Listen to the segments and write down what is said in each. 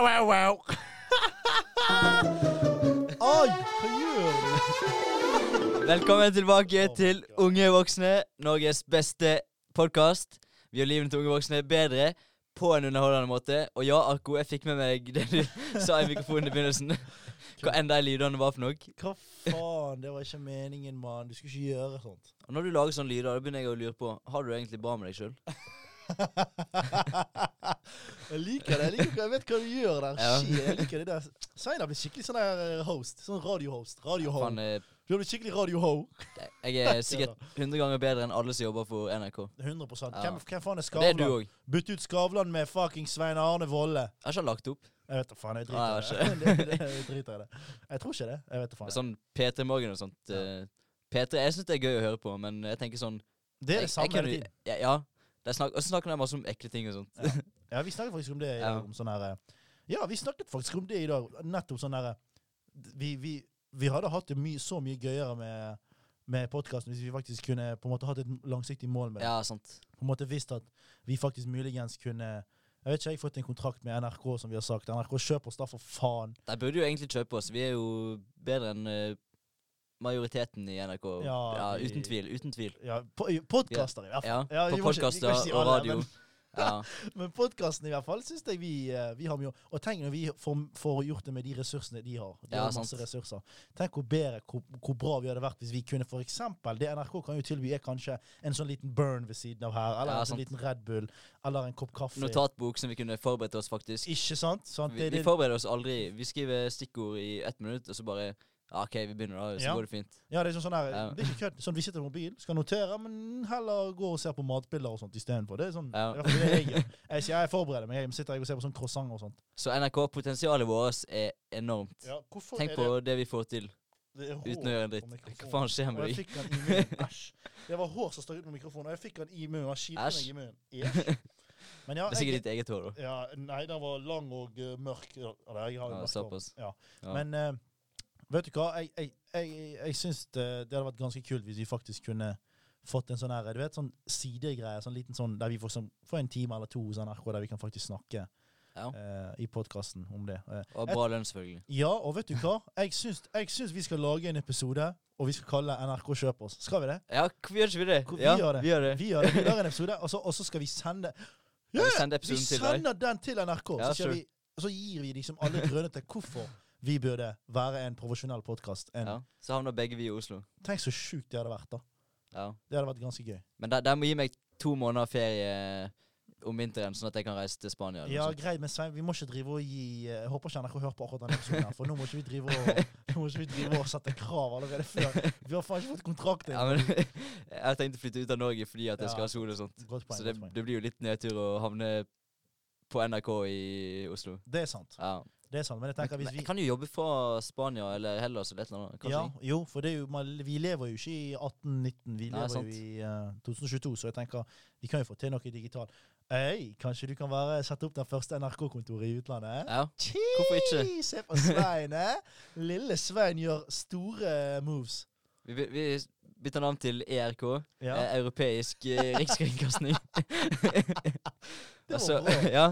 Wow, wow. Oi, hva gjør du? Velkommen tilbake Oh til Unge voksne, Norges beste podkast. Vi gjør livet til unge voksne bedre på en underholdende måte. Og ja, Arko, jeg fikk med meg det du sa i mikrofonen i begynnelsen. Hva enn de lydene var for noe. Hva faen, det var ikke meningen, mann. Du skulle ikke gjøre sånt. Og når du lager sånne lyder, da begynner jeg å lure på Har du egentlig bra med deg sjøl. jeg liker det. Jeg liker jeg vet hva du gjør der. Ja. Shit, jeg liker det der. Sveinar blir skikkelig sånn der eh, host. Sånn radiohost. Radio-ho. Eh, Du har blitt skikkelig radio-ho. jeg er sikkert 100 ganger bedre enn alle som jobber for NRK. 100 Ja. hvem, hvem faen er Det er du Skavlan? òg. Bytt ut Skavlan med fucking Svein Arne Volle. Jeg har ikke lagt opp. Jeg vet da faen, jeg Nei, driter i det. Jeg driter i det. Jeg tror ikke det. Jeg vet da faen. Sånn P3 Morgen og sånt. Eh, P3, Jeg syns det er gøy å høre på, men jeg tenker sånn Det er jeg- det samme jeg hele tiden. Ja. ja. Og så snakker de masse om ekle ting og sånt. Ja. Ja, vi snakket faktisk om det i dag. Om sånn her, eh, ja, vi snakket faktisk om det i dag. Nettopp sånn herre Vi, vi, vi hadde hatt det my, så mye gøyere med, med podkasten hvis vi faktisk kunne på en måte hatt et langsiktig mål med det. Ja, sant. På en måte visst at vi faktisk muligens kunne Jeg vet ikke, jeg har fått en kontrakt med NRK, som vi har sagt. NRK kjøper oss da for faen. De burde jo egentlig kjøpe oss. Vi er jo bedre enn eh, majoriteten i NRK. Ja, ja uten tvil. Uten tvil. Ja, po Podkaster, i hvert fall. Ja, På podkaster og radio. Men, Ja. men podkasten i hvert fall syns jeg vi, eh, vi har mye Og tenk når vi får, får gjort det med de ressursene de har. De har masse sant. ressurser. Tenk hvor bedre, hvor, hvor bra vi hadde vært hvis vi kunne for eksempel, Det NRK kan jo tilby, er kanskje en sånn liten burn ved siden av her. Eller en sånn liten Red Bull. Eller en kopp kaffe. Notatbok som vi kunne forberedt oss, faktisk. Ikke sant? sant? Vi, vi forbereder oss aldri. Vi skriver stikkord i ett minutt, og så bare ja, OK, vi begynner, da. Så Ja. går det fint. ja, det er sånn, sånn her, det er ikke kødd. Sånn, vi sitter på mobil, skal notere, men heller gå og se på matbilder og sånt istedenfor. Det er sånn, Ja. i er det jeg gjør. Jeg jeg forbereder meg, jeg sitter jeg og ser på sånn croissant og sånt. Så NRK, potensialet vårt er enormt. Ja, Tenk er på det vi får til det, det uten å gjøre en dritt. Hva faen skjer med jeg deg? Det var hår som stakk ut med mikrofonen, og jeg fikk den i munnen. Han kilte meg i munnen. Æsj. Men ja, Det er sikkert ditt eget hår, da. ja, Nei, den var lang og uh, mørk. Eller, jeg har Ja, såpass. Ja. Ja. Men eh, vet du hva? Jeg, jeg, jeg, jeg syns det, det hadde vært ganske kult hvis vi faktisk kunne fått en sånn her, du vet, sånn sidegreie, sånn liten sånn, der vi får, sånn, får en time eller to hos NRK, der vi kan faktisk snakke Ja. Uh, i podkasten om det. Uh, Og bra lønn, selvfølgelig. ja, og vet du hva? Jeg syns, jeg syns vi skal lage en episode, og vi skal kalle NRK Kjøp oss. Skal vi det? Ja, vi gjør ikke det? Vi ja, gjør det. Vi gjør det. Vi gjør det. Vi lager en episode, og så, og så skal vi sende yeah! vi sender Vi sender til den til NRK, Ja, så, sure. vi, så gir vi liksom alle grønne til hvorfor vi burde være en profesjonell podkast. Ja. Så havner begge vi i Oslo. Tenk så sjukt det hadde vært, da. Ja. Det hadde vært ganske gøy. Men de, de må gi meg to måneder ferie om vinteren, sånn at jeg kan reise til Spania. Ja, greit, men Svein, vi må ikke drive og gi eh, Jeg håper ikke NRK hører på akkurat denne episoden, her, for nå må ikke vi drive og Nå må ikke vi drive og sette krav allerede før. Vi har faen ikke fått kontrakt Ja, men jeg har tenkt å flytte ut av Norge fordi at jeg skal ha sol og sånt. Poeng. Så det, det blir jo litt nedtur å havne på NRK i Oslo. Det er sant. Ja. Det er sant, Men jeg tenker Men hvis vi jeg kan jo jobbe fra Spania eller Hellas eller et eller annet. Ja, jo, for det jo, vi lever jo ikke i 1819, vi Nei, lever sant. jo i uh, 2022, så jeg tenker vi kan jo få til noe digitalt. Hei, kanskje du kan være, sette opp det første NRK-kontoret i utlandet? Ja. Tji, Hvorfor ikke? Se på Svein, eh? Lille Svein gjør store moves. Vi, vi bytter navn til ERK. Ja, Eh, europeisk eh, rikskringkasting. det altså, var bra. ja.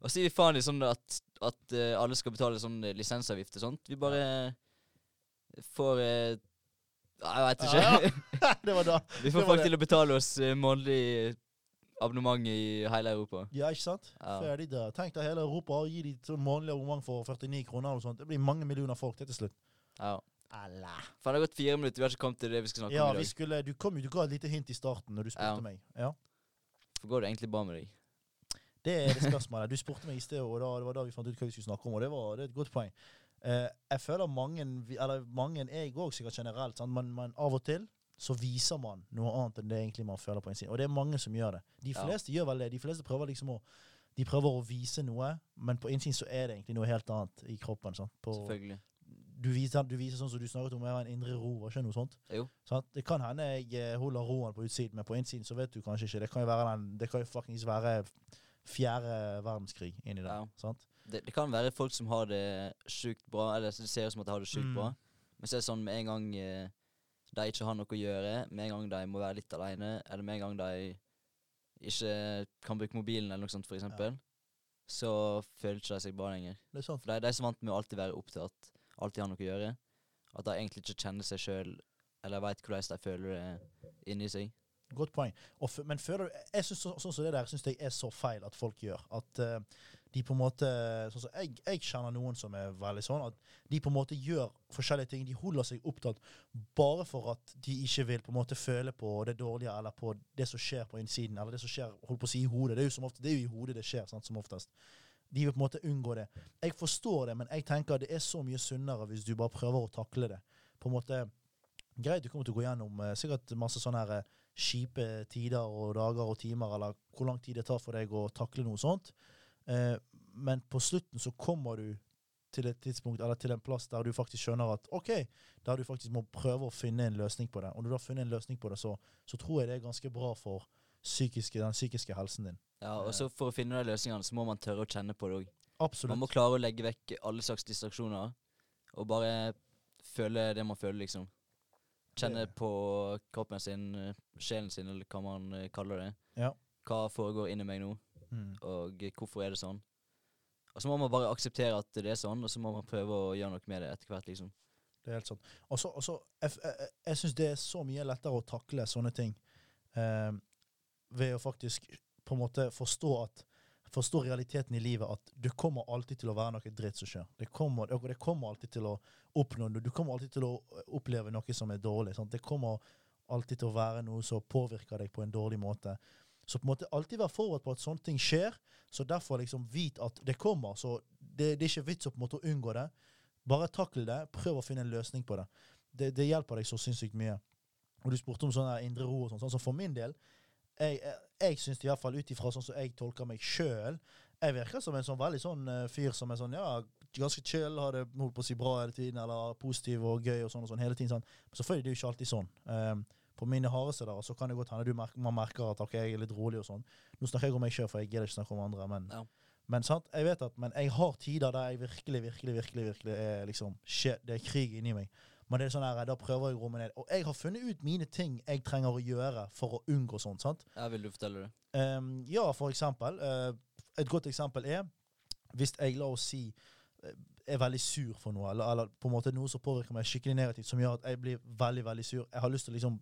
Og så gir vi faen i sånn at, at eh, alle skal betale sånn eh, lisensavgift og sånt. Vi bare får eh, Jeg veit ikke. Ja, det var da. vi det får var folk det. til å betale oss eh, månedlig abonnement i hele Europa. Ja, ikke sant? Ja. Ferdig der. Tenk deg hele Europa og gi de sånn månedlig abonnement for 49 kroner. og sånt. Det blir mange millioner folk til til slutt. Ja. Faen, det har gått fire minutter, vi har ikke kommet til det vi skal snakke Ja, om i vi dag. skulle, du, kom, jo- du ga et lite hint i starten når du spurte Ja. meg. Ja. Hvorfor går det egentlig bra med deg? Det er det spørsmålet. Du spurte meg i sted, og da, det var da vi fant ut hva vi skulle snakke om. Og det, var, det er et godt poeng. Eh, jeg føler mange, eller mange jeg òg sikkert generelt, sant? Men, men, av og til så viser man noe annet enn det egentlig man føler på innsiden. Og det er mange som gjør det. De Ja. fleste gjør vel det. De fleste prøver liksom å de prøver å vise noe, men på innsiden så er det egentlig noe helt annet i kroppen. På, Selvfølgelig. du, viser, du viser sånn som du snakket om, jeg har en indre ro, var ikke noe sånt? Jo. Sant? Det kan hende jeg eh, holder roen på utsiden, men på innsiden så vet du kanskje ikke. Det kan jo være, den, det kan jo fuckings være fjerde verdenskrig inni der. Ja. Sant? Det, det kan være folk som har det sjukt bra, eller det ser ut som at de har det sjukt Mm. bra. Men så er det sånn med en gang eh, de ikke har noe å gjøre, med en gang de må være litt alene, eller med en gang de ikke kan bruke mobilen eller noe sånt, for eksempel, så føler ikke de seg bra lenger. Det er sant. For de, de er så vant med å alltid være opptatt, alltid ha noe å gjøre, at de egentlig ikke kjenner seg sjøl, eller veit hvordan de føler det inni seg. Godt poeng. Men føler du jeg synes, så, Sånn som det der syns jeg er så feil at folk gjør. At uh, de på en måte sånn som jeg, jeg kjenner noen som er veldig sånn. At de på en måte gjør forskjellige ting. De holder seg opptatt bare for at de ikke vil på en måte føle på det dårlige eller på det som skjer på innsiden. Eller det som skjer holdt på å si i hodet. Det er jo, som ofte, det er jo i hodet det skjer, sant, som oftest. De vil på en måte unngå det. Jeg forstår det, men jeg tenker det er så mye sunnere hvis du bare prøver å takle det. På en måte Greit, du kommer til å gå gjennom eh, sikkert masse sånne her eh, kjipe tider og dager og timer, eller hvor lang tid det tar for deg å takle noe sånt. Eh, men på slutten så kommer du til et tidspunkt, eller til en plass der du faktisk skjønner at OK, der du faktisk må prøve å finne en løsning på det. Og når du har funnet en løsning på det, så, så tror jeg det er ganske bra for psykiske, den psykiske helsen din. Ja, og så For å finne de løsningene så må man tørre å kjenne på det òg. Man må klare å legge vekk alle slags distraksjoner, og bare føle det man føler, liksom. Kjenne på kroppen sin, sjelen sin, eller hva man eh, kaller det. Ja. Hva foregår inni meg nå, Mm. og hvorfor er det sånn? Og så må man bare akseptere at det er sånn, og så må man prøve å gjøre noe med det etter hvert, liksom. Det er helt sant. Og så, jeg, jeg, jeg syns det er så mye lettere å takle sånne ting eh, ved å faktisk på en måte forstå at Forstå realiteten i livet, at det kommer alltid til å være noe dritt som skjer. Det kommer, det kommer alltid til å oppnå. Du kommer alltid til å oppleve noe som er dårlig. Sant? Det kommer alltid til å være noe som påvirker deg på en dårlig måte. Så på en måte alltid være forberedt på at sånne ting skjer. Så derfor liksom vit at det kommer. Så det, det er ikke vits å på en måte unngå det. Bare takle det. Prøv å finne en løsning på det. Det, det hjelper deg så sinnssykt mye. Og du spurte om sånn indre ro og sånn. sånn. Så for min del, jeg, jeg, jeg syns iallfall ut ifra sånn som jeg tolker meg sjøl Jeg virker som en sånn veldig sånn eh, fyr som er sånn ja, ganske chill, har det holdt på å si bra hele tiden, eller positiv og gøy og sånn og sånn hele tiden. sånn. Men selvfølgelig det er jo ikke alltid sånn. Um, på mine hardeste dager så kan det godt hende du merker, man merker at okay, jeg er litt rolig og sånn. Nå snakker jeg om meg sjøl, for jeg gidder ikke snakke om andre. Men, Ja. men sant, jeg vet at, men jeg har tider der jeg virkelig, virkelig, virkelig virkelig er liksom shit, det er krig inni meg. Men det er sånn her, da prøver jeg å roe meg ned. Og jeg har funnet ut mine ting jeg trenger å gjøre for å unngå sånt. sant? Ja, vil du fortelle det? Um, ja, for eksempel. Uh, et godt eksempel er hvis jeg, la oss si, eh, er veldig sur for noe, eller, eller på en måte noe som påvirker meg skikkelig negativt, som gjør at jeg blir veldig, veldig sur. Jeg har lyst til å liksom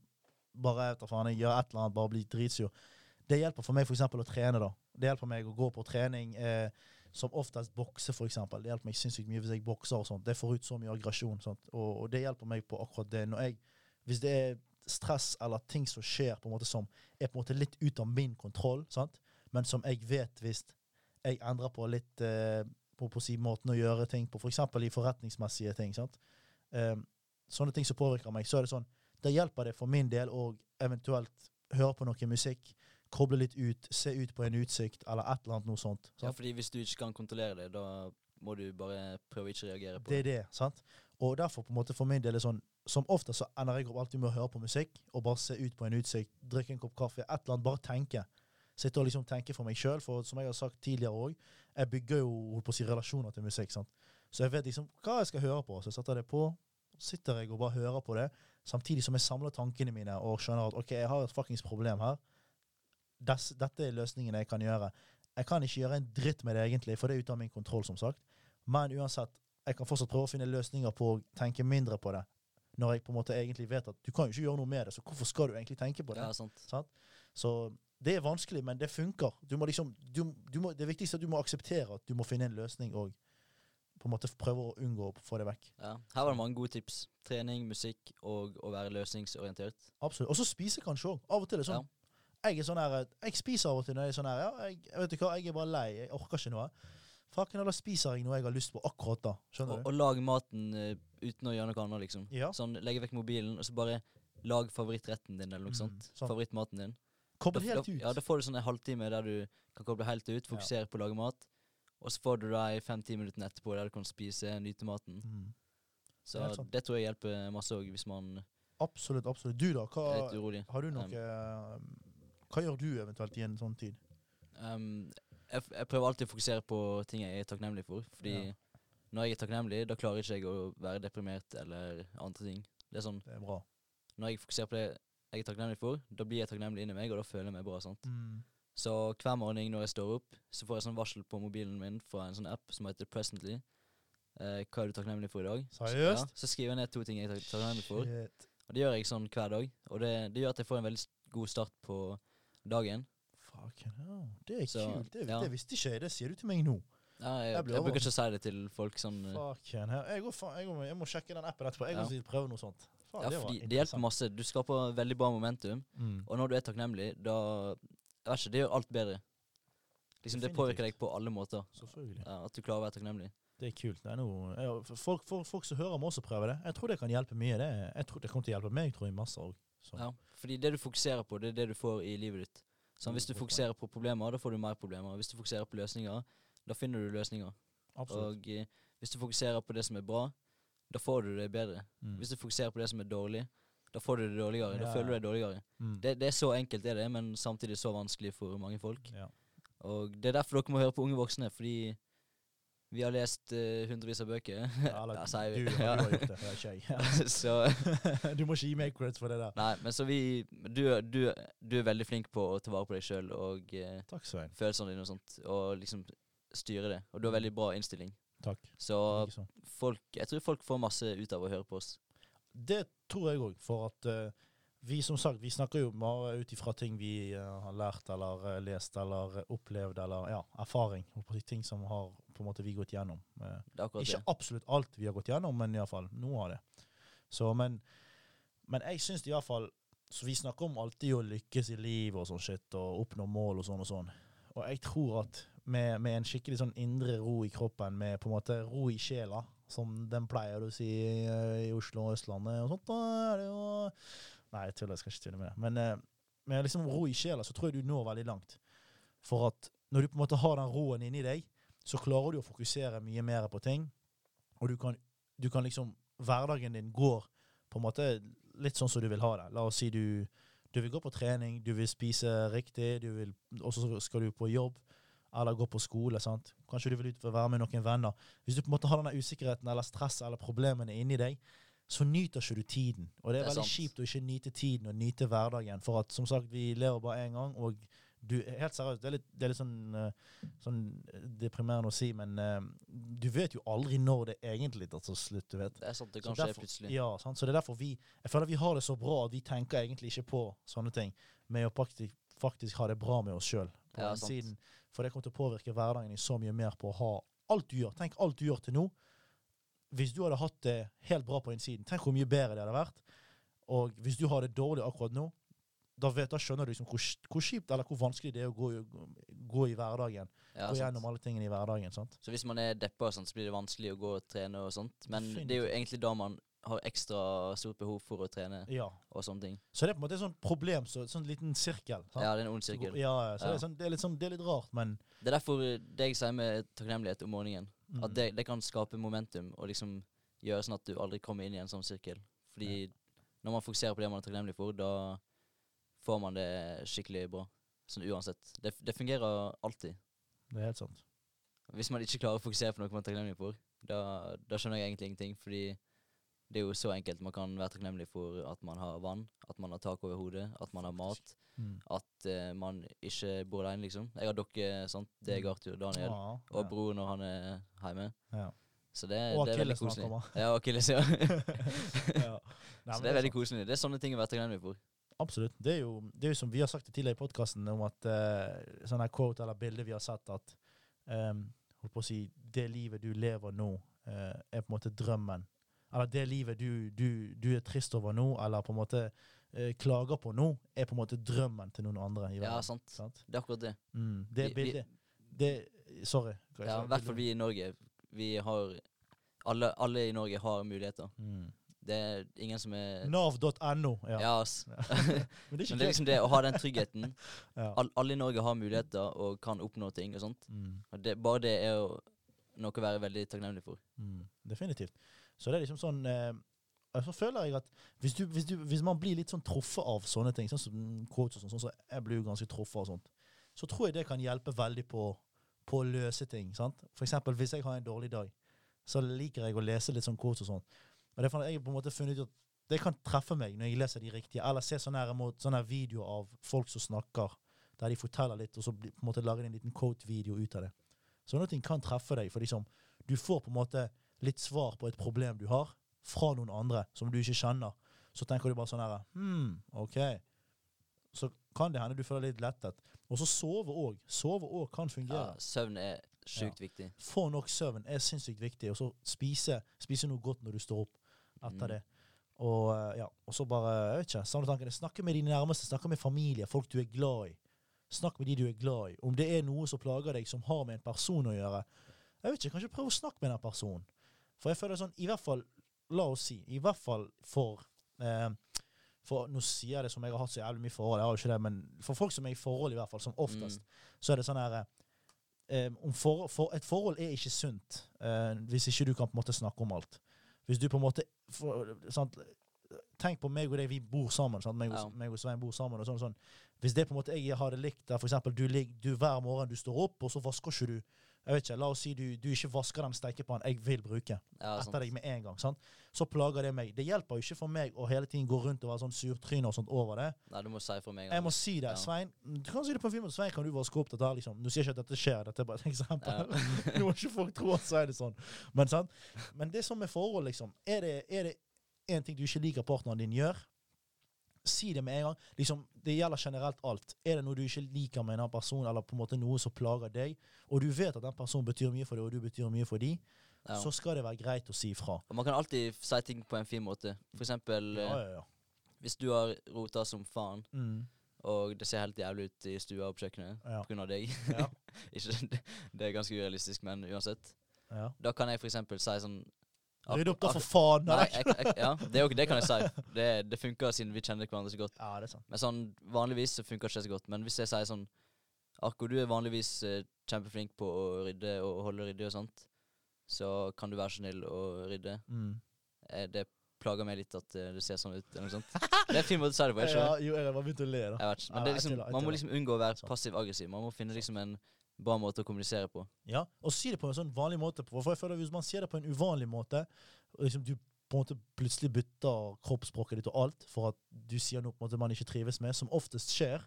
bare etter faen, jeg gjør et eller annet, bare bli dritsur. Det hjelper for meg eksempel å trene. da. Det hjelper meg å gå på trening. Eh, som oftest bokser, for eksempel. Det hjelper meg sinnssykt mye hvis jeg bokser. og sånt. Det får ut så mye aggresjon. Og, og det hjelper meg på akkurat det. Når jeg, hvis det er stress eller ting som skjer på en måte som er på en måte litt ut av min kontroll, sant? men som jeg vet hvis jeg endrer på litt eh, på, på si måten å gjøre ting på, f.eks. i forretningsmessige ting. Eh, sånne ting som påvirker meg, så er det sånn Da hjelper det for min del å eventuelt høre på noe musikk, koble litt ut, se ut på en utsikt, eller et eller annet noe sånt. Ja, fordi hvis du ikke kan kontrollere det, da må du bare prøve å ikke reagere på Det det. er det, sant? Og derfor på en måte for min del er sånn Som ofte så ender jeg opp alltid med å høre på musikk og bare se ut på en utsikt, drikke en kopp kaffe, et eller annet, bare tenke. Sitte og liksom tenke for meg sjøl, for som jeg har sagt tidligere òg, jeg bygger jo holdt på å si relasjoner til musikk. sant? Så jeg vet liksom hva jeg skal høre på. Så jeg setter det på, sitter jeg og bare hører på det, samtidig som jeg samler tankene mine og skjønner at OK, jeg har et fuckings problem her. Des, dette er løsningen jeg kan gjøre. Jeg kan ikke gjøre en dritt med det, egentlig, for det er ute av min kontroll, som sagt. Men uansett, jeg kan fortsatt prøve å finne løsninger på å tenke mindre på det. Når jeg på en måte egentlig vet at du kan jo ikke gjøre noe med det, så hvorfor skal du egentlig tenke på det? Ja, sant. Sant? Så det er vanskelig, men det funker. Du må liksom, du, du må, det viktigste er at du må akseptere at du må finne en løsning og på en måte prøve å unngå å få det vekk. Ja. Her var det mange gode tips. Trening, musikk og å være løsningsorientert. Absolutt. Og så spise kanskje òg. Av og til er det sånn. Jeg er sånn her, jeg spiser av og til når jeg er sånn her Ja, jeg, vet du hva, jeg er bare lei. Jeg orker ikke noe. Fucken, da spiser jeg noe jeg har lyst på akkurat da. Skjønner Og, du? og lag maten uh, uten å gjøre noe annet, liksom. Ja. Sånn, Legge vekk mobilen, og så bare lag favorittretten din, eller noe Mm, sånt. sånn. Favorittmaten din. Koble Da- helt da, ut. Ja, da får du sånn en halvtime der du kan koble helt ut, fokusere på å lage mat. Og så får du de fem-ti minuttene etterpå der du kan spise, nyte maten. Mm. Så Det det tror jeg hjelper masse òg, hvis man Absolutt. absolutt. Du, da? Hva, har du noe Um, Hva gjør du eventuelt i en sånn tid? Um, jeg, jeg prøver alltid å fokusere på ting jeg er takknemlig for. Fordi Ja. når jeg er takknemlig, da klarer ikke jeg å være deprimert eller andre ting. Det er sånn, Det er bra. Når jeg fokuserer på det jeg er takknemlig for, da blir jeg takknemlig inni meg, og da føler jeg meg bra. sant? Mm. Så hver morgen når jeg står opp, så får jeg sånn varsel på mobilen min fra en sånn app som heter Presently. Eh, hva er du takknemlig for i dag? Seriøst? Ja, så skriver jeg ned to ting jeg er tak- takknemlig for. Shit. Og det gjør jeg sånn hver dag. Og det, det gjør at jeg får en veldig god start på dagen. Fucking hell. Det er Så, kult. Det, ja. det visste ikke jeg. Det sier du til meg nå. Ja, jeg, Jeg jeg, bruker ikke å si det til folk sånn Fucking hell. Jeg, går, jeg, går, jeg må sjekke den appen etterpå. Jeg Ja. må prøve noe sånt. Faen, Ja, fordi det hjelper masse. Du skaper veldig bra momentum. Mm. Og når du er takknemlig, da Jeg vet ikke, det gjør alt bedre. Liksom Det påvirker deg på alle måter. Selvfølgelig. Ja, at du klarer å være takknemlig. Det er kult. Det er noe, folk, folk, folk som hører, må også prøve det. Jeg tror det kan hjelpe mye. Det, jeg tror det kommer til å hjelpe meg tror jeg, masse òg. Ja, fordi det du fokuserer på, det er det du får i livet ditt. Så hvis du fokuserer på problemer, da får du mer problemer. Hvis du fokuserer på løsninger, da finner du løsninger. Absolutt. Og eh, hvis du fokuserer på det som er bra, da får du det bedre. Mm. Hvis du fokuserer på det som er dårlig, da får du det dårligere. Da føler du deg dårligere. Mm. Det, det er så enkelt, det er det, men samtidig så vanskelig for mange folk. Ja. Og det er derfor dere må høre på Unge voksne, fordi vi har lest uh, hundrevis av bøker. Ja, eller, Ja, du, vi. du har gjort det, det er ikke jeg. du må ikke gi meg creds for det der. Nei, men så vi Du, du, du er veldig flink på å ta vare på deg sjøl og uh, Takk, følelsene dine og sånt, og liksom styre det. Og du har veldig bra innstilling. Takk. Så folk Jeg tror folk får masse ut av å høre på oss. Det tror jeg òg, for at uh, vi som sagt, vi snakker jo bare ut ifra ting vi uh, har lært eller uh, lest eller opplevd eller ja, erfaring. og på Ting som har på en måte vi gått gjennom. Eh, ikke absolutt alt vi har gått gjennom, men iallfall noe av det. Så, men, men jeg syns iallfall så Vi snakker om alltid å lykkes i livet og sånn shit, og oppnå mål og sånn og sånn. Og jeg tror at med, med en skikkelig sånn indre ro i kroppen, med på en måte ro i sjela, som den pleier å si eh, i Oslo og Østlandet og sånt, da er det jo Nei, jeg tuller, jeg skal ikke tulle med det. Men eh, med liksom ro i sjela, så tror jeg du når veldig langt. For at når du på en måte har den roen inni deg, så klarer du å fokusere mye mer på ting. Og du kan, du kan liksom Hverdagen din går på en måte litt sånn som du vil ha det. La oss si du, du vil gå på trening, du vil spise riktig, du vil, og så skal du på jobb eller gå på skole. sant? Kanskje du vil ut og være med noen venner. Hvis du på en måte har denne usikkerheten eller stresset eller problemene inni deg, så nyter ikke du tiden. Og det er, Det er veldig sant. kjipt å ikke nyte tiden og nyte hverdagen. For at som sagt, vi lever bare én gang, og du Helt seriøst, det er litt, det er litt sånn, eh, sånn deprimerende å si, men eh, du vet jo aldri når det egentlig tar til slutt, du vet. Det er sant, det kan skje plutselig. Ja, sant? Så det er derfor vi Jeg føler vi har det så bra at vi tenker egentlig ikke på sånne ting, med å faktisk, faktisk ha det bra med oss sjøl Ja. For det kommer til å påvirke hverdagen din så mye mer på å ha alt du gjør. Tenk alt du gjør til nå. Hvis du hadde hatt det helt bra på innsiden, tenk hvor mye bedre det hadde vært. Og hvis du har det dårlig akkurat nå, da, vet, da skjønner du liksom hvor, hvor kjipt eller hvor vanskelig det er å gå, gå i hverdagen. Ja, gå gjennom alle tingene i hverdagen. sant? Så hvis man er deppa, så blir det vanskelig å gå og trene og sånt. Men det er jo egentlig da man har ekstra stort behov for å trene Ja. og sånne ting. Så det er på en måte et sånt problem, så, sånn liten sirkel. sant? Ja, det er en ond sirkel. Ja, ja, så Ja. Det, er sånn, det, er sånn, det er litt rart, men Det er derfor det jeg sier med takknemlighet om morgenen, mm. at det, det kan skape momentum og liksom gjøre sånn at du aldri kommer inn i en sånn sirkel. Fordi når man fokuserer på det man er takknemlig for, da får man det skikkelig bra. Sånn uansett. Det, det fungerer alltid. Det er helt sant. Hvis man ikke klarer å fokusere på noe man er takknemlig for, da, da skjønner jeg egentlig ingenting. Fordi det er jo så enkelt. Man kan være takknemlig for at man har vann, at man har tak over hodet, at man har mat, Mm. at uh, man ikke bor alene, liksom. Jeg har dere, sant. Det er Mm. Arthur, Daniel Ja, og ja. bror når han er hjemme. Ja. Så det, Og det er veldig koselig. Ja, Akilles, ja. ja. Nei, så det er veldig koselig. Det er sånne ting å være takknemlig for. Absolutt. Det er, jo, det er jo som vi har sagt tidligere i podkasten, om at uh, sånne quote eller bilder vi har sett, at um, holdt på å si, det livet du lever nå, uh, er på en måte drømmen. Eller det livet du, du, du er trist over nå, eller på en måte uh, klager på nå, er på en måte drømmen til noen andre. i Ja, sant. Sant? Det er akkurat det. Mm, det vi- bildet det, Sorry. Ja? I hvert fall vi i Norge. Vi har alle, alle i Norge har muligheter. Mm. Det er ingen som er Nav.no. Ja. Ja, ass. Men det er Men det er liksom det å ha den tryggheten. ja. All, alle i Norge har muligheter og kan oppnå ting og sånt. mm. Og det, bare det er jo noe å være veldig takknemlig for. Mm, definitivt. Så det er liksom sånn eh, Så føler jeg at hvis, du, hvis, du, hvis man blir litt sånn truffet av sånne ting, sånn som quotes og sånn, sånn så jeg blir jo ganske truffet av sånt, så tror jeg det kan hjelpe veldig på, på å løse ting. sant? For eksempel hvis jeg har en dårlig dag, så liker jeg å lese litt sånn quotes og sånn. Og det er jeg på en måte funnet ut at det kan treffe meg når jeg leser de riktige, eller ser sånne, her, sånne videoer av folk som snakker der de forteller litt, og så på en måte lager de en liten quote-video ut av det. Sånne ting kan treffe deg, for liksom, du får på en måte litt svar på et problem du har, fra noen andre som du ikke kjenner. Så tenker du bare sånn her Hm, OK. Så kan det hende du føler litt lettet. Og så sove òg. Sove òg kan fungere. Ja, søvn er sjukt viktig. Få nok søvn er sinnssykt viktig. Og så spise, spise noe godt når du står opp etter Mm. det. Og eh, ja, og så bare, jeg vet ikke, tankene. Snakke med dine nærmeste, snakke med familie, folk du er glad i. Snakk med de du er glad i. Om det er noe som plager deg som har med en person å gjøre, jeg vet ikke, kanskje prøv å snakke med den personen. For jeg føler sånn, i hvert fall, la oss si, i hvert fall for eh, for nå sier jeg det som jeg har hatt så jævlig mye forhold, jeg har jo ikke det, men for folk som er i forhold, i hvert fall, som oftest, så er det sånn her eh, om for, for, Et forhold er ikke sunt eh, hvis ikke du kan på en måte snakke om alt. Hvis du på en måte for, sant, Tenk på meg og deg, vi bor sammen. Sant? Meg, og, Ja. meg og Svein bor sammen. og sånn, sånn. Hvis det på en måte jeg har det likt der for eksempel, du, du hver morgen du står opp, og så vasker ikke du jeg vet ikke, La oss si du, du ikke vasker den stekepannen jeg vil bruke Ja, etter deg med en gang. sant? Så plager det meg. Det hjelper jo ikke for meg å hele tiden gå rundt og være sånn surtryne og sånt over det. Nei, du må si for meg. Jeg må si det. Ja. Svein, du kan si det på filmen. Svein, kan du vaske opp dette? liksom. Nå sier jeg ikke at dette skjer, dette er bare et eksempel. Nå må ikke folk tro at Svein er sånn. Men, sant? Men det er sånn forhold, liksom. Er det, er det en ting du ikke liker partneren din gjør, si det med en gang. Liksom, det gjelder generelt alt. Er det noe du ikke liker med en annen person, eller på en måte noe som plager deg, og du vet at den personen betyr mye for deg, og du betyr mye for dem, Ja. så skal det være greit å si ifra. Og man kan alltid si ting på en fin måte. For eksempel Ja, eh, ja, ja. hvis du har rota som faen, Mm, og det ser helt jævlig ut i stua og på kjøkkenet ja. av deg Ja. Ikke, det, er ganske urealistisk, men uansett. ja. Da kan jeg for eksempel si sånn Rydd opp, da, for faen! Nei, jeg, jeg, ja, det, jo- det kan jeg si. Det, det funker siden vi kjenner hverandre så godt. Ja, det er sant. Men sånn vanligvis så funker det ikke så godt. Men hvis jeg sier sånn Akko, du er vanligvis eh, kjempeflink på å rydde og holde ryddig og sånt, så kan du være så snill å rydde. Mm. Eh, det plager meg litt at eh, det ser sånn ut. Eller noe sånt. Det er en fin måte å si det på. Jeg, Ja, jo, jeg bare begynt å le, da. jeg vet ikke. Men det er liksom, man må liksom unngå å være Sånn. passiv-aggressiv. Man må finne liksom en bra måte å kommunisere på. Ja, og si det på en sånn vanlig måte. For jeg føler Hvis man sier det på en uvanlig måte, liksom du på en måte plutselig bytter kroppsspråket ditt og alt for at du sier noe på en måte man ikke trives med, som oftest skjer,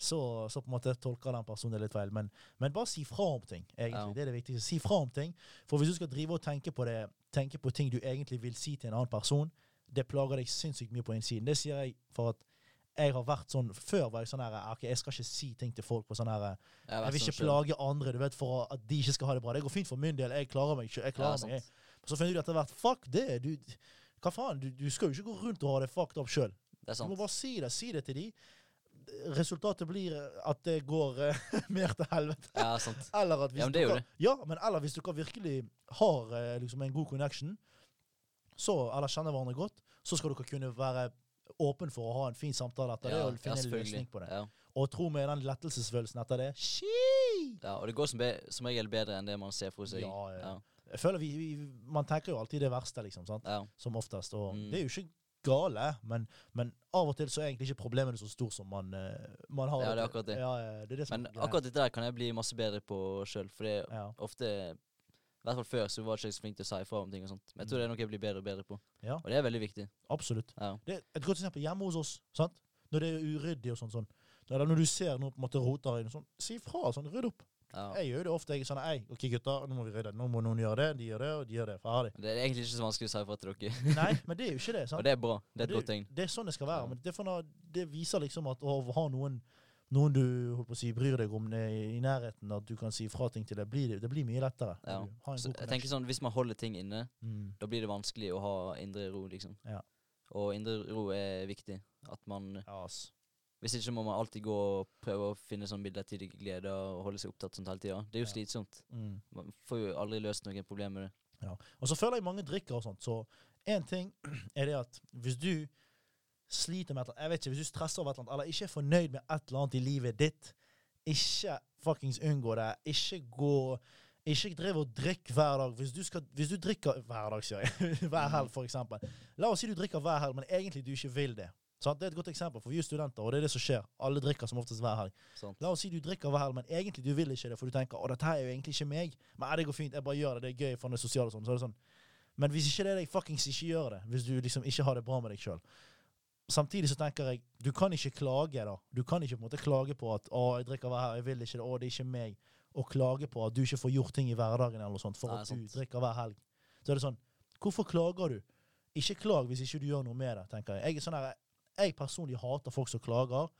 så, så på en måte tolker den personen det litt feil. Men, men bare si fra om ting. egentlig. Ja. Det er det viktigste. Si fra om ting. For hvis du skal drive og tenke på det, tenke på ting du egentlig vil si til en annen person, det plager deg sinnssykt mye på innsiden. Det sier jeg for at jeg har vært sånn, Før var jeg sånn her ok, Jeg skal ikke si ting til folk på sånn her Jeg, jeg vil ikke sånn selv. plage andre du vet, for at de ikke skal ha det bra. Det går fint for min del. Jeg klarer meg ikke. Jeg klarer Ja, meg. Så finner du etter hvert Fuck det! Du, hva faen? Du, du skal jo ikke gå rundt og ha det fucked up sjøl. Du må bare si det. Si det til de. Resultatet blir at det går uh, mer til helvete. Ja, sant. Eller at hvis Ja, men det gjør det. ja, men eller hvis dere virkelig har uh, liksom en god connection, så, eller kjenner hverandre godt, så skal dere kunne være åpen for å ha en fin samtale etter det Ja, og ja, finne en løsning på det. Og tro meg, den lettelsesfølelsen etter det Shit! ja, og det går som, be som regel bedre enn det man ser for seg. Ja. Jeg føler vi, vi, Man tenker jo alltid det verste, liksom. sant? Som oftest. Og Mm. det er jo ikke gale, men, men av og til så er egentlig ikke problemene så store som man, eh, man har. Ja, det er akkurat det. Ja, ja, det, er det som Men akkurat dette der kan jeg bli masse bedre på sjøl. For det er ofte I hvert fall før så var jeg ikke så flink til å si ifra om ting og sånt. Men jeg tror det er noe jeg blir bedre og bedre på. ja, Og det er veldig viktig. absolutt. Ja. Det er et godt eksempel hjemme hos oss. sant? Når det er uryddig og sånn. sånn. Eller når du ser noe på en måte roter inn, sånn, si fra. sånn, Rydd opp. Ja. Jeg gjør det ofte. Jeg er sånn Ei, OK, gutter, nå må vi rydde. Nå må noen gjøre det. De gjør det, og de gjør det. Ferdig. Det er egentlig ikke så vanskelig å si ifra til dere. Nei, men det er jo ikke det. sant? Og det er bra. Det er et godt tegn. Det er sånn det skal være. Men det, noe, det viser liksom at å ha noen, noen du holdt på å si, bryr deg om det i nærheten, at du kan si fra ting til deg, blir, det blir mye lettere. Ja. Så jeg tenker sånn, Hvis man holder ting inne, Mm. da blir det vanskelig å ha indre ro, liksom. Ja. Og indre ro er viktig. At man Ja, ass. Hvis ikke må man alltid gå og prøve å finne sånn midlertidig glede og holde seg opptatt sånn hele tida. Det er jo slitsomt. Mm. Man får jo aldri løst noen problemer med det. Ja. Og så føler jeg mange drikker og sånt, så én ting er det at hvis du sliter med et eller annet, jeg vet ikke, hvis du stresser over et eller annet, eller ikke er fornøyd med et eller annet i livet ditt, ikke fuckings unngå det. Ikke gå ikke driv og drikk hver dag. Hvis du, skal, hvis du drikker hver dag, sier jeg, hver helg for eksempel. La oss si du drikker hver helg, men egentlig du ikke vil det. Sant? Det er et godt eksempel, for vi er studenter, og det er det som skjer. Alle drikker som oftest hver helg. La oss si du drikker hver helg, men egentlig du vil ikke det, for du tenker å, dette her er jo egentlig ikke meg. Men det går fint, jeg bare gjør det, det er gøy for det sosiale og sånn. Så er det sånn. Men hvis ikke det er deg, fuckings ikke gjør det. Hvis du liksom ikke har det bra med deg sjøl. Samtidig så tenker jeg du kan ikke klage, da. Du kan ikke på en måte klage på at 'Å, jeg drikker hver her, jeg vil ikke det. Å, det er ikke meg.' Og klage på at du ikke får gjort ting i hverdagen eller noe sånt for Nei, at du sant. drikker hver helg. Så er det sånn Hvorfor klager du? Ikke klag hvis ikke du gjør noe med det, tenker jeg. Jeg, sånn her, jeg personlig hater folk som klager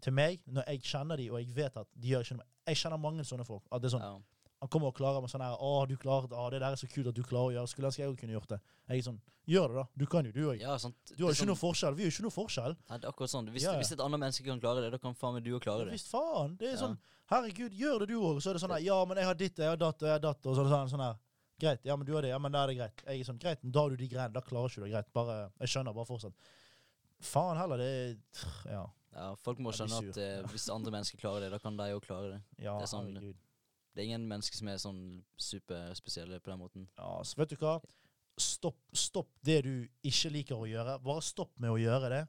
til meg når jeg kjenner de, og jeg vet at de gjør ikke noe. Jeg kjenner mange sånne folk. At det er sånn, Ja. Han kommer og klager med sånn her 'Å, du klarte Å, det der er så kult at du klarer å gjøre Skulle ønske jeg også kunne gjort det.' Jeg er sånn Gjør det, da. Du kan jo, du òg. ja. Du har jo ikke sånn, noe sånn- forskjell. Vi har jo ikke noe forskjell. Nei, det er akkurat sånn. Hvis, Ja, ja. hvis et annet menneske kan klare det, da kan faen meg du òg klare det. Visst faen. Det er sånn Herregud, gjør det du òg. Så er det sånn her 'Ja, men jeg har ditt, jeg har datt, og jeg har datt', og så er det sånn, sånn her Greit, ja, men du har det. Ja, men da er det greit. Jeg er sånn, greit, da har du de greiene. Da klarer ikke du det. Greit. Bare Jeg skjønner. Bare fortsett. Faen heller, det Ja. Ja, Folk må skjønne at eh, hvis andre mennesker klarer det, da kan de òg klare det. ja Det er sånn- herregud. Det er ingen mennesker som er sånn superspesielle på den måten. Ja, så vet du hva? Stopp, stopp det du ikke liker å gjøre. Bare stopp med å gjøre det.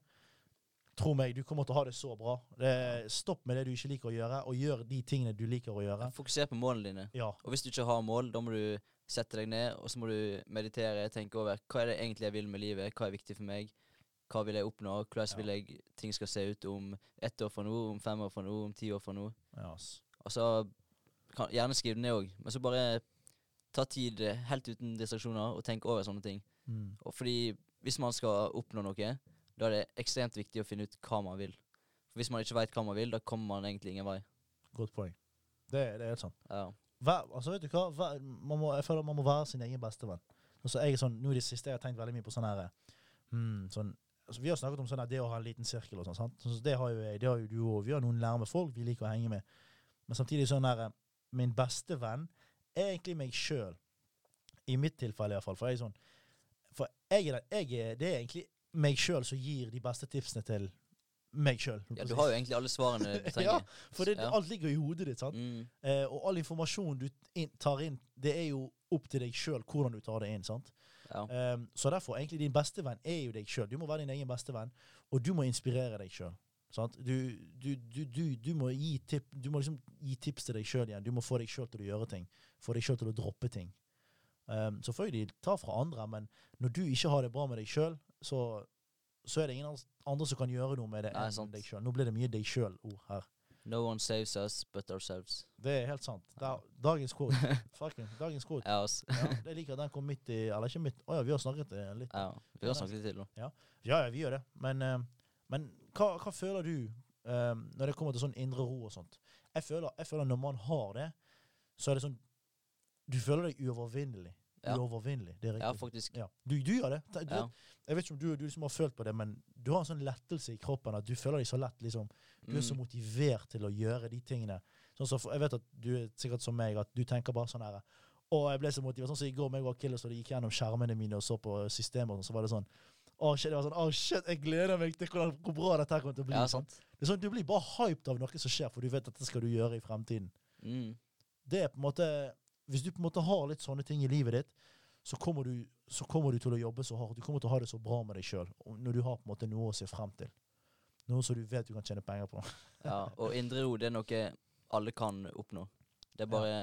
Tro meg, du kommer til å ha det så bra. Det, stopp med det du ikke liker å gjøre, og gjør de tingene du liker å gjøre. Fokuser på målene dine. Ja. Og hvis du ikke har mål, da må du sette deg ned, og så må du meditere, tenke over hva er det egentlig jeg vil med livet, hva er viktig for meg, hva vil jeg oppnå, hvordan Ja. vil jeg ting skal se ut om ett år fra nå, om fem år fra nå, om ti år fra nå. ja ass. Og så kan, gjerne skriv det ned òg, men så bare ta tid eh, helt uten distraksjoner og tenk over sånne ting. Mm. Og fordi hvis man skal oppnå noe, da er det ekstremt viktig å finne ut hva man vil. For hvis man ikke veit hva man vil, da kommer man egentlig ingen vei. Godt poeng. Det, det er helt sant. Ja. Vær, altså, vet du hva? Man må, jeg føler man må være sin egen bestevenn. Altså, jeg er sånn, nå i det siste jeg har tenkt veldig mye på sånn her mm, sånn, altså, Vi har snakket om sånn her, det å ha en liten sirkel og sånn. sant? Så det har jo jeg, det har jo du òg. Vi har noen nærme folk vi liker å henge med. Men samtidig sånn her Min beste venn er egentlig meg sjøl. I mitt tilfelle iallfall. For jeg er sånn For jeg er, den- jeg er, det er egentlig meg sjøl som gir de beste tipsene til meg sjøl. ja, du har jo egentlig alle svarene du Ja. For det, Ja. alt ligger i hodet ditt. sant? Mm, Eh, og all informasjon du in, tar inn, det er jo opp til deg sjøl hvordan du tar det inn. sant? ja. Ehm, så derfor, egentlig, din beste venn er jo deg sjøl. Du må være din egen beste venn, og du må inspirere deg sjøl. Du, du, du, du, du må gi tip, du må liksom gi tips til deg sjøl igjen. Du må få deg sjøl til å gjøre ting. Få deg sjøl til å droppe ting. Um, selvfølgelig ta fra andre, men når du ikke har det bra med deg sjøl, så, så er det ingen andre som kan gjøre noe med det Nei, enn sant. deg sjøl. Nå blir det mye deg sjøl-ord her. No one saves us but ourselves. Det er helt sant. Er dagens quote. Farken, dagens quote. Ja, det liker at den kom midt i Eller ikke midt Å ja, vi har snakket eh, litt. ja. Vi har snakket litt til nå. Ja, ja, vi gjør det. Men, eh, men hva, hva føler du um, når det kommer til sånn indre ro og sånt? Jeg føler, jeg føler når man har det, så er det sånn Du føler deg uovervinnelig. Ja. Uovervinnelig. Det er Ja, riktig. faktisk. Ja. Du, du gjør det. Du, Ja. Jeg vet ikke om du, du liksom har følt på det, men du har en sånn lettelse i kroppen at du føler deg så lett. liksom Du er så Mm. motivert til å gjøre de tingene. Sånn så jeg vet at du er sikkert som meg, at du tenker bare sånn her Å, jeg ble så motivert. Sånn som i går meg og Akilles, og det gikk gjennom skjermene mine og så på systemet, og så var det sånn Å, shit, det var sånn, oh, shit, jeg gleder meg til hvordan, hvor bra dette her kommer til å bli. Ja, sant. Det er sånn, Du blir bare hyped av noe som skjer, for du vet at det skal du gjøre i fremtiden. Mm. Det er på en måte Hvis du på en måte har litt sånne ting i livet ditt, så kommer du, så kommer du til å jobbe så hardt. Du kommer til å ha det så bra med deg sjøl når du har på en måte noe å se frem til. Noe som du vet du kan tjene penger på. Ja, og indre ro det er noe alle kan oppnå. Det er bare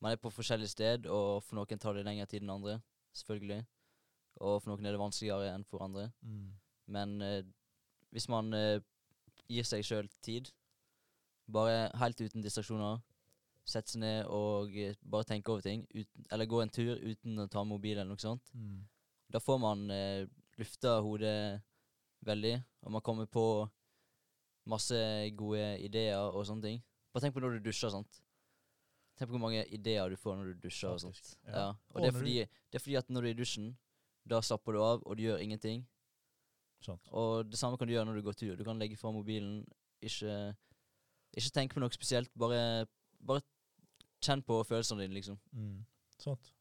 Man er på forskjellig sted, og for noen tar det lengre tid enn andre. Selvfølgelig. Og for noen er det vanskeligere enn for andre. Mm. Men eh, hvis man eh, gir seg sjøl tid, bare helt uten distraksjoner, sette seg ned og eh, bare tenke over ting, uten, eller gå en tur uten å ta mobil eller noe sånt, Mm. da får man eh, lufta hodet veldig, og man kommer på masse gode ideer og sånne ting. Bare tenk på når du dusjer, sant. Tenk på hvor mange ideer du får når du dusjer og sånt. ja. Ja. Og det er, fordi, det er fordi at når du er i dusjen, da slapper du av, og du gjør ingenting. Sånt. Og det samme kan du gjøre når du går tur. Du kan legge fra mobilen, ikke, ikke tenke på noe spesielt, bare, bare kjenn på følelsene dine, liksom. Mm.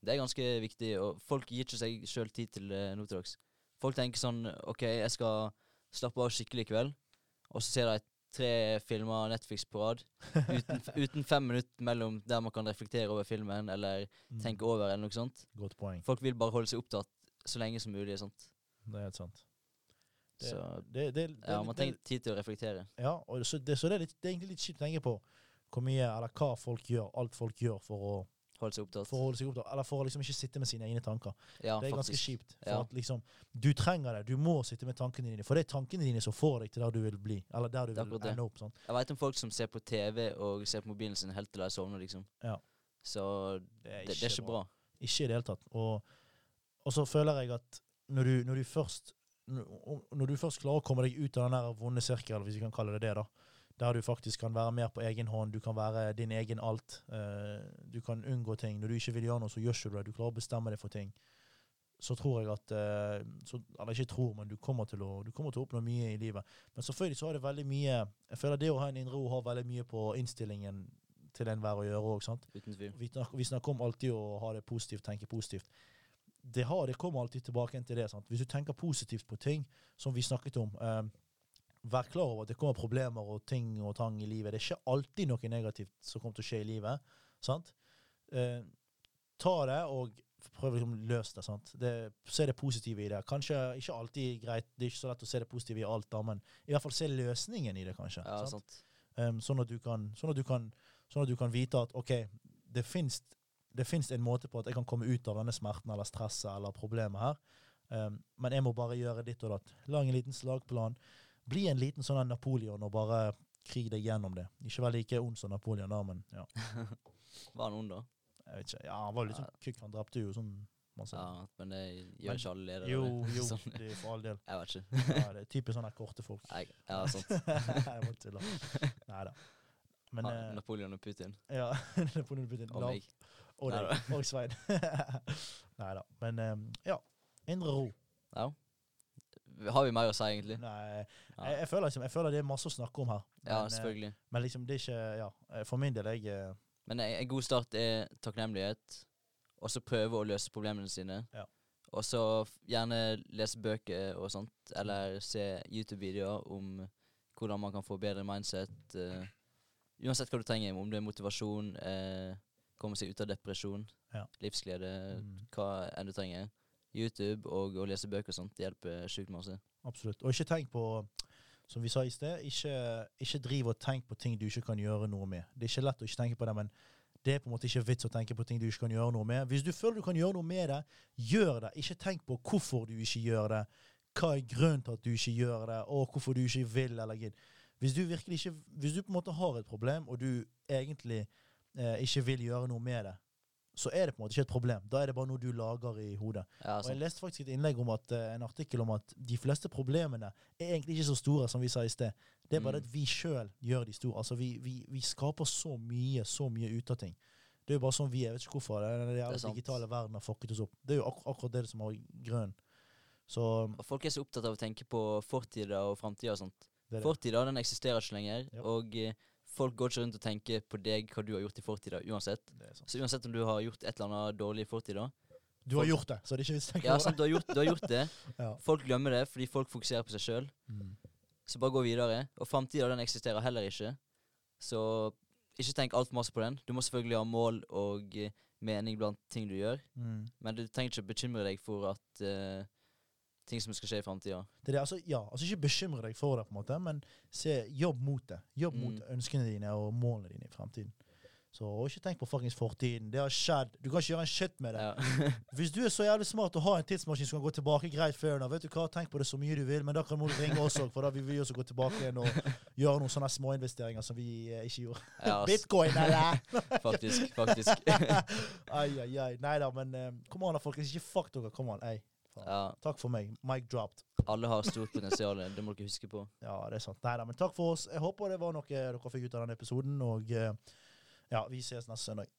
Det er ganske viktig, og folk gir ikke seg sjøl tid til det nå til dags. Folk tenker sånn OK, jeg skal slappe av skikkelig i kveld, og så ser de tre filmer Netflix på rad uten, uten fem minutter mellom der man kan reflektere over filmen eller Mm. tenke over eller noe sånt. Godt poeng. Folk vil bare holde seg opptatt så lenge som mulig. Sant? Det er helt sant. Det, Så det, det, ja, man trenger tid til å reflektere. ja, og så, det, så det, er litt, det er egentlig litt kjipt å tenke på hvor mye, eller hva folk gjør, alt folk gjør for å Holde seg opptatt. For å holde seg opptatt, eller for å liksom ikke sitte med sine egne tanker. Ja, det er ganske faktisk. kjipt. For Ja. at liksom, Du trenger det. Du må sitte med tankene dine. For det er tankene dine som får deg til der du vil bli. Eller der du vil ende opp. sant? Jeg veit om folk som ser på TV og ser på mobilen sin helt til de sovner, liksom. Ja. Så Det er det, det er ikke bra. Ikke i det hele tatt. Og, og så føler jeg at når du, når du først når du først klarer å komme deg ut av den der vonde sirkelen, hvis vi kan kalle det det, da, der du faktisk kan være mer på egen hånd, du kan være din egen alt, eh, du kan unngå ting. Når du ikke vil gjøre noe, så gjør ikke du det. Du klarer å bestemme deg for ting. Så tror jeg at eh, så, Eller ikke tror, men du kommer, å, du kommer til å oppnå mye i livet. Men selvfølgelig så har det veldig mye Jeg føler det å ha en indre ro har veldig mye på innstillingen til enhver å gjøre òg. Vi vi snakker om alltid å ha det positivt, tenke positivt. Det, har, det kommer alltid tilbake til det. Sant? Hvis du tenker positivt på ting, som vi snakket om eh, Vær klar over at det kommer problemer og ting og tang i livet. Det er ikke alltid noe negativt som kommer til å skje i livet. Sant? Eh, ta det og prøv liksom å løse det. Sant? det. Se det positive i det. Kanskje ikke alltid greit, det er ikke så lett å se det positive i alt, da, men i hvert fall se løsningen i det, kanskje. Ja, sant? sant. Um, sånn, at du kan, sånn, at du kan, sånn at du kan vite at OK, det fins det finnes en måte på at jeg kan komme ut av denne smerten eller stresset eller problemet her. Um, men jeg må bare gjøre ditt og datt. Lag en liten slagplan. Bli en liten sånn Napoleon og bare krig deg gjennom det. Ikke vel like ond som Napoleon, da, men ja. Var han ond, da? Jeg vet ikke. Ja, han var litt sånn kukk. Han drepte jo sånn masse. Ja, men det Men- gjør ikke alle ledere. Jo, jo, Sånn. det er for all del. Jeg vet ikke. Ja, det er typisk sånne korte folk. Jeg, ja, sant. jeg må tulle. Nei da. Men eh, Napoleon og Putin. ja, Napoleon og Putin. Og meg. Og deg. Og Svein. Nei da. Men eh, ja. Indre ro. Ja. Har vi mer å si, egentlig? Nei, jeg, jeg, føler liksom, jeg føler det er masse å snakke om her. ja Men, ja, selvfølgelig. Men liksom, det er ikke Ja. eh, For min del, jeg eh, Men en en god start er takknemlighet, og så prøve å løse problemene sine. Ja. Og så gjerne lese bøker og sånt, eller se YouTube-videoer om hvordan man kan få bedre mindset. Uh, uansett hva du trenger, om det er motivasjon, eh, komme seg ut av depresjon, Ja. livsglede, mm, hva enn du trenger. YouTube og å lese bøker og sånt det hjelper sjukt masse. Absolutt. Og ikke tenk på som vi sa i sted, ikke, ikke driv og tenk på ting du ikke kan gjøre noe med. Det er ikke lett å ikke tenke på det, men det er på en måte ikke vits å tenke på ting du ikke kan gjøre noe med. Hvis du føler du kan gjøre noe med det, gjør det. Ikke tenk på hvorfor du ikke gjør det. Hva er grunnen til at du ikke gjør det, og hvorfor du ikke vil eller gidder. Hvis du virkelig ikke Hvis du på en måte har et problem, og du egentlig eh, ikke vil gjøre noe med det, så er det på en måte ikke et problem. Da er det bare noe du lager i hodet. Ja, Og jeg leste faktisk et innlegg om at, eh, en artikkel om at de fleste problemene er egentlig ikke så store som vi sa i sted. Det er bare Mm. at vi sjøl gjør de store. Altså vi, vi, vi skaper så mye, så mye ut av ting. Det er jo bare sånn vi er. Jeg vet ikke hvorfor. Den digitale verden har fucket oss opp. Det er jo ak akkurat det som har grønn. Så Og folk er så opptatt av å tenke på fortida og framtida og sånt. Fortida den eksisterer ikke lenger, Ja. og eh, folk går ikke rundt og tenker på deg, hva du har gjort i fortida, uansett. Det. Så uansett om du har gjort et eller annet dårlig i fortida Du har folk- gjort det, så det er ikke vits å tenke Ja, på sant, du har gjort, du har gjort det. Ja. Folk glemmer det fordi folk fokuserer på seg sjøl. Mm. Så bare gå videre. Og framtida den eksisterer heller ikke. Så ikke tenk altfor masse på den. Du må selvfølgelig ha mål og eh, mening blant ting du gjør, Mm. men du trenger ikke bekymre deg for at eh, ting som skal skje i framtida. Altså, ja, altså Ikke bekymre deg for det, på en måte, men se, jobb mot det. Jobb mot Mm. ønskene dine og målene dine i fremtiden. Så ikke tenk på fuckings fortiden. Det har skjedd. Du kan ikke gjøre en shit med det. Ja. Hvis du er så jævlig smart og har en tidsmaskin som kan gå tilbake, greit, fair enough. Vet du hva, Tenk på det så mye du vil, men da kan du ringe oss òg, for da vil vi også gå tilbake igjen og gjøre noen sånne småinvesteringer som vi eh, ikke gjorde. ja, Bitcoin, eller? faktisk. Faktisk. ai, ai, ai. Nei da, men eh, kom an da, folkens. Ikke fuck dere. Kom an. Ei. Faen. ja, Takk for meg. Mic dropped. alle har stort potensial, det må dere huske på. Ja, det er sant. Nei da, men takk for oss. Jeg håper det var noe dere fikk ut av denne episoden, og eh, ja, vi ses neste søndag.